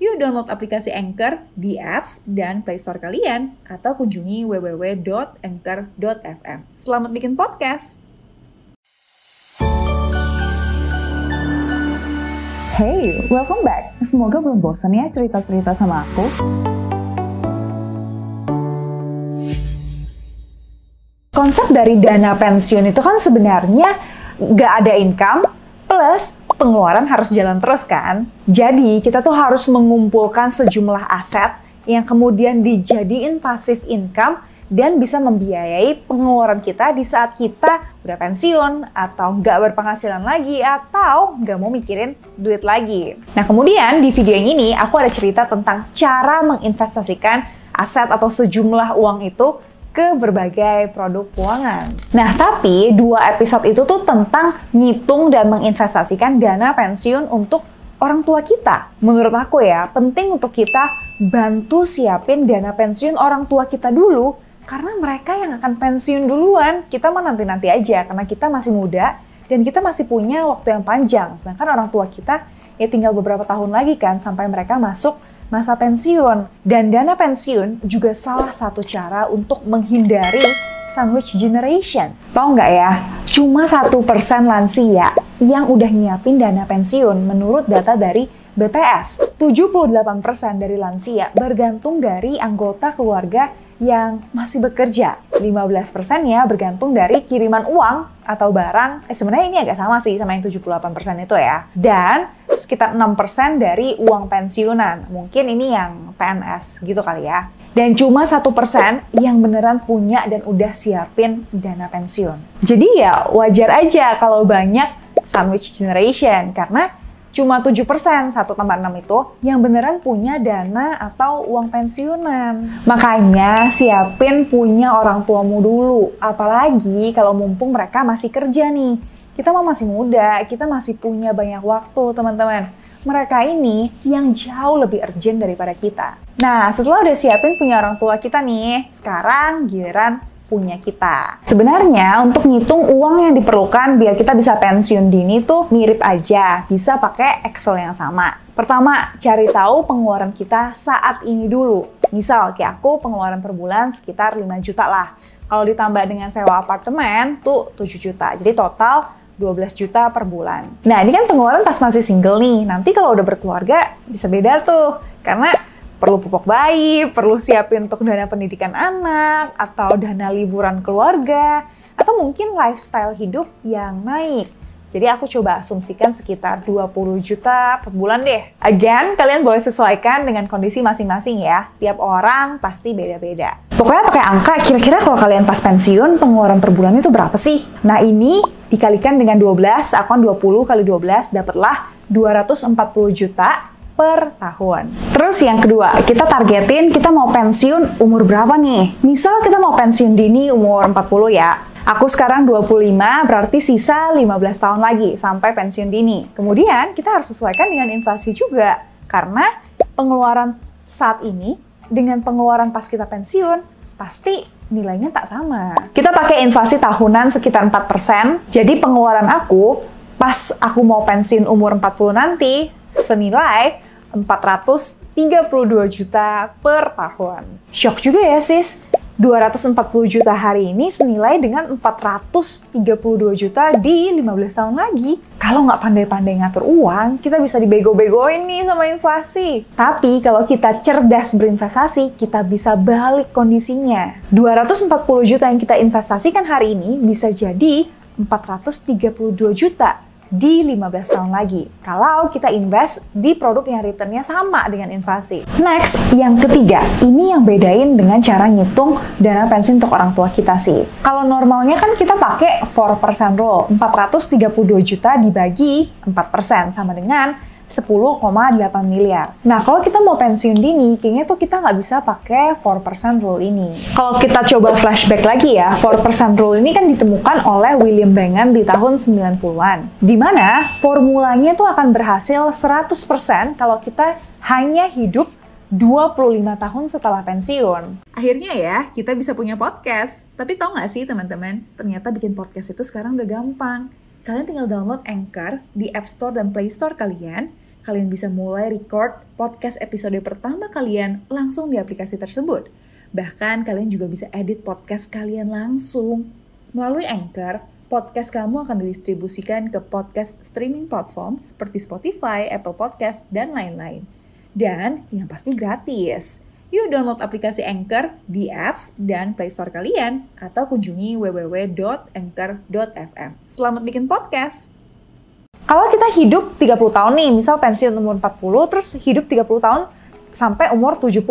Yuk download aplikasi Anchor di apps dan Play Store kalian atau kunjungi www.anchor.fm. Selamat bikin podcast. Hey, welcome back. Semoga belum bosan ya cerita-cerita sama aku. Konsep dari dana pensiun itu kan sebenarnya nggak ada income plus pengeluaran harus jalan terus kan. Jadi kita tuh harus mengumpulkan sejumlah aset yang kemudian dijadiin passive income dan bisa membiayai pengeluaran kita di saat kita udah pensiun atau nggak berpenghasilan lagi atau nggak mau mikirin duit lagi. Nah kemudian di video yang ini aku ada cerita tentang cara menginvestasikan aset atau sejumlah uang itu ke berbagai produk keuangan. Nah, tapi dua episode itu tuh tentang ngitung dan menginvestasikan dana pensiun untuk orang tua kita. Menurut aku ya, penting untuk kita bantu siapin dana pensiun orang tua kita dulu karena mereka yang akan pensiun duluan. Kita mah nanti-nanti aja karena kita masih muda dan kita masih punya waktu yang panjang. Sedangkan orang tua kita ya tinggal beberapa tahun lagi kan sampai mereka masuk masa pensiun. Dan dana pensiun juga salah satu cara untuk menghindari sandwich generation. Tahu nggak ya, cuma satu persen lansia yang udah nyiapin dana pensiun menurut data dari BPS. 78% dari lansia bergantung dari anggota keluarga yang masih bekerja. 15% ya bergantung dari kiriman uang atau barang. Eh sebenarnya ini agak sama sih sama yang 78% itu ya. Dan sekitar 6% dari uang pensiunan. Mungkin ini yang PNS gitu kali ya. Dan cuma satu persen yang beneran punya dan udah siapin dana pensiun. Jadi ya wajar aja kalau banyak sandwich generation karena cuma 7% satu tambah 6 itu yang beneran punya dana atau uang pensiunan. Makanya siapin punya orang tuamu dulu. Apalagi kalau mumpung mereka masih kerja nih. Kita mah masih muda, kita masih punya banyak waktu teman-teman. Mereka ini yang jauh lebih urgent daripada kita. Nah, setelah udah siapin punya orang tua kita nih, sekarang giliran punya kita. Sebenarnya untuk ngitung uang yang diperlukan biar kita bisa pensiun dini tuh mirip aja, bisa pakai Excel yang sama. Pertama, cari tahu pengeluaran kita saat ini dulu. Misal kayak aku pengeluaran per bulan sekitar 5 juta lah. Kalau ditambah dengan sewa apartemen tuh 7 juta. Jadi total 12 juta per bulan. Nah, ini kan pengeluaran pas masih single nih. Nanti kalau udah berkeluarga bisa beda tuh. Karena perlu pupuk bayi, perlu siapin untuk dana pendidikan anak, atau dana liburan keluarga, atau mungkin lifestyle hidup yang naik. Jadi aku coba asumsikan sekitar 20 juta per bulan deh. Again, kalian boleh sesuaikan dengan kondisi masing-masing ya. Tiap orang pasti beda-beda. Pokoknya pakai angka, kira-kira kalau kalian pas pensiun, pengeluaran per bulan itu berapa sih? Nah ini dikalikan dengan 12, akan 20 kali 12, dapatlah 240 juta per tahun. Terus yang kedua, kita targetin kita mau pensiun umur berapa nih? Misal kita mau pensiun dini umur 40 ya. Aku sekarang 25, berarti sisa 15 tahun lagi sampai pensiun dini. Kemudian kita harus sesuaikan dengan inflasi juga. Karena pengeluaran saat ini dengan pengeluaran pas kita pensiun pasti nilainya tak sama. Kita pakai inflasi tahunan sekitar 4%, jadi pengeluaran aku pas aku mau pensiun umur 40 nanti senilai 432 juta per tahun. Shock juga ya sis. 240 juta hari ini senilai dengan 432 juta di 15 tahun lagi. Kalau nggak pandai-pandai ngatur uang, kita bisa dibego-begoin nih sama inflasi. Tapi kalau kita cerdas berinvestasi, kita bisa balik kondisinya. 240 juta yang kita investasikan hari ini bisa jadi 432 juta di 15 tahun lagi. Kalau kita invest di produk yang returnnya sama dengan inflasi. Next, yang ketiga, ini yang bedain dengan cara ngitung dana pensiun untuk orang tua kita sih. Kalau normalnya kan kita pakai 4% rule, 432 juta dibagi 4% sama dengan 10,8 miliar. Nah, kalau kita mau pensiun dini, kayaknya tuh kita nggak bisa pakai 4% rule ini. Kalau kita coba flashback lagi ya, 4% rule ini kan ditemukan oleh William Bengen di tahun 90-an. Di mana formulanya tuh akan berhasil 100% kalau kita hanya hidup 25 tahun setelah pensiun. Akhirnya ya, kita bisa punya podcast. Tapi tau gak sih teman-teman, ternyata bikin podcast itu sekarang udah gampang. Kalian tinggal download Anchor di App Store dan Play Store kalian. Kalian bisa mulai record podcast episode pertama kalian langsung di aplikasi tersebut. Bahkan kalian juga bisa edit podcast kalian langsung. Melalui Anchor, podcast kamu akan didistribusikan ke podcast streaming platform seperti Spotify, Apple Podcast, dan lain-lain. Dan yang pasti gratis. Yuk download aplikasi Anchor di apps dan Play Store kalian atau kunjungi www.anchor.fm. Selamat bikin podcast! Kalau kita hidup 30 tahun nih, misal pensiun umur 40, terus hidup 30 tahun sampai umur 70,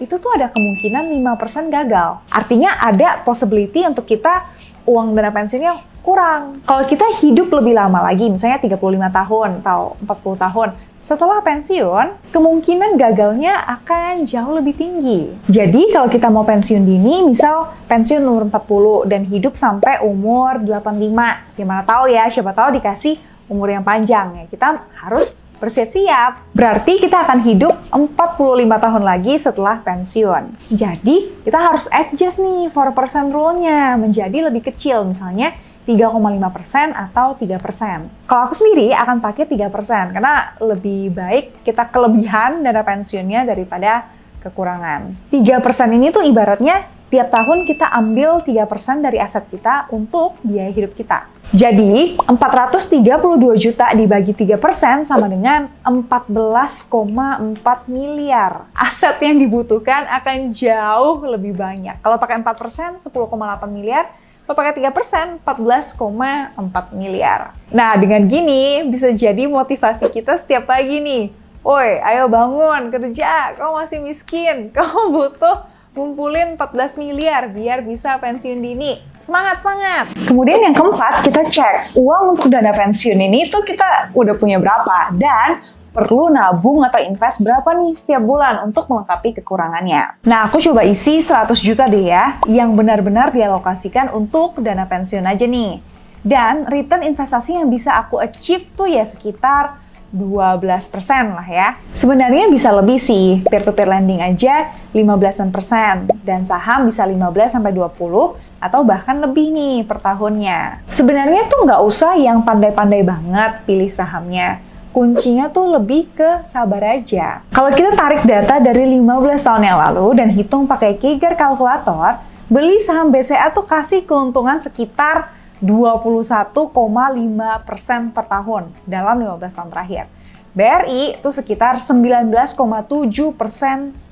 itu tuh ada kemungkinan 5% gagal. Artinya ada possibility untuk kita uang dana pensiunnya kurang. Kalau kita hidup lebih lama lagi, misalnya 35 tahun atau 40 tahun, setelah pensiun, kemungkinan gagalnya akan jauh lebih tinggi. Jadi kalau kita mau pensiun dini, misal pensiun umur 40 dan hidup sampai umur 85, gimana tahu ya, siapa tahu dikasih umur yang panjang ya. Kita harus bersiap-siap. Berarti kita akan hidup 45 tahun lagi setelah pensiun. Jadi, kita harus adjust nih 4% rule-nya menjadi lebih kecil. Misalnya, 3,5% atau 3%. Kalau aku sendiri akan pakai 3% karena lebih baik kita kelebihan dana pensiunnya daripada kekurangan. 3% ini tuh ibaratnya tiap tahun kita ambil 3% dari aset kita untuk biaya hidup kita. Jadi, 432 juta dibagi 3% sama dengan 14,4 miliar. Aset yang dibutuhkan akan jauh lebih banyak. Kalau pakai 4%, 10,8 miliar Lo pakai 3%, 14,4 miliar. Nah, dengan gini bisa jadi motivasi kita setiap pagi nih. Woi, ayo bangun, kerja, kau masih miskin, kau butuh ngumpulin 14 miliar biar bisa pensiun dini. Semangat, semangat! Kemudian yang keempat, kita cek uang untuk dana pensiun ini tuh kita udah punya berapa. Dan perlu nabung atau invest berapa nih setiap bulan untuk melengkapi kekurangannya. Nah, aku coba isi 100 juta deh ya, yang benar-benar dialokasikan untuk dana pensiun aja nih. Dan return investasi yang bisa aku achieve tuh ya sekitar 12% lah ya. Sebenarnya bisa lebih sih, peer-to-peer lending aja 15% dan saham bisa 15 sampai 20 atau bahkan lebih nih per tahunnya. Sebenarnya tuh nggak usah yang pandai-pandai banget pilih sahamnya kuncinya tuh lebih ke sabar aja. Kalau kita tarik data dari 15 tahun yang lalu dan hitung pakai Kiger kalkulator, beli saham BCA tuh kasih keuntungan sekitar 21,5% per tahun dalam 15 tahun terakhir. BRI itu sekitar 19,7%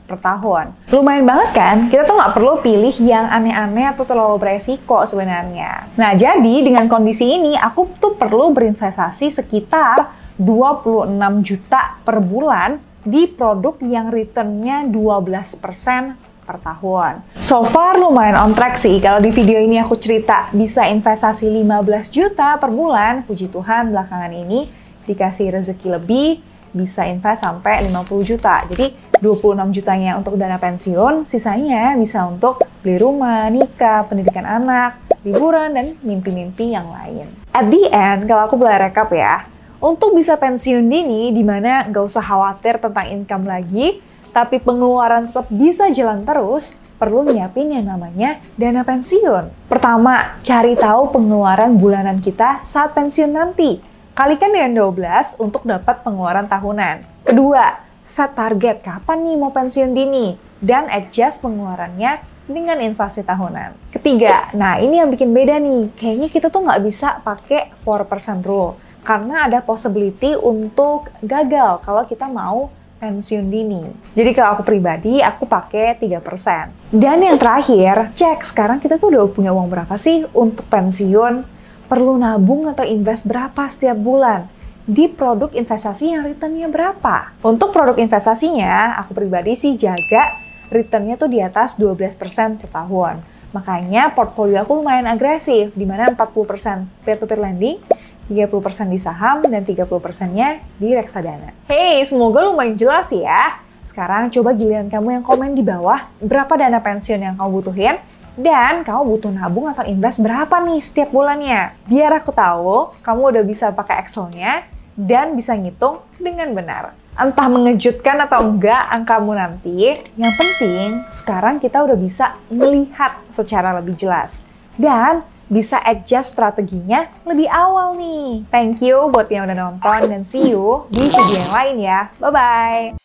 per tahun. Lumayan banget kan? Kita tuh nggak perlu pilih yang aneh-aneh atau terlalu beresiko sebenarnya. Nah, jadi dengan kondisi ini, aku tuh perlu berinvestasi sekitar 26 juta per bulan di produk yang returnnya 12% per tahun. So far lumayan on track sih. Kalau di video ini aku cerita bisa investasi 15 juta per bulan, puji Tuhan belakangan ini dikasih rezeki lebih, bisa invest sampai 50 juta. Jadi 26 jutanya untuk dana pensiun, sisanya bisa untuk beli rumah, nikah, pendidikan anak, liburan, dan mimpi-mimpi yang lain. At the end, kalau aku boleh rekap ya, untuk bisa pensiun dini, di mana nggak usah khawatir tentang income lagi, tapi pengeluaran tetap bisa jalan terus, perlu nyiapin yang namanya dana pensiun. Pertama, cari tahu pengeluaran bulanan kita saat pensiun nanti. Kalikan dengan 12 untuk dapat pengeluaran tahunan. Kedua, set target kapan nih mau pensiun dini dan adjust pengeluarannya dengan inflasi tahunan. Ketiga, nah ini yang bikin beda nih. Kayaknya kita tuh nggak bisa pakai 4% rule karena ada possibility untuk gagal kalau kita mau pensiun dini. Jadi kalau aku pribadi, aku pakai 3%. Dan yang terakhir, cek sekarang kita tuh udah punya uang berapa sih untuk pensiun? Perlu nabung atau invest berapa setiap bulan? Di produk investasi yang returnnya berapa? Untuk produk investasinya, aku pribadi sih jaga returnnya tuh di atas 12% per tahun. Makanya portfolio aku lumayan agresif, di mana 40% peer-to-peer lending, 30% di saham, dan 30%-nya di reksadana. Hey, semoga lumayan jelas ya. Sekarang coba giliran kamu yang komen di bawah, berapa dana pensiun yang kamu butuhin, dan kamu butuh nabung atau invest berapa nih setiap bulannya. Biar aku tahu, kamu udah bisa pakai Excel-nya, dan bisa ngitung dengan benar. Entah mengejutkan atau enggak angkamu nanti, yang penting sekarang kita udah bisa melihat secara lebih jelas. Dan bisa adjust strateginya lebih awal nih. Thank you buat yang udah nonton dan see you di video yang lain ya. Bye-bye!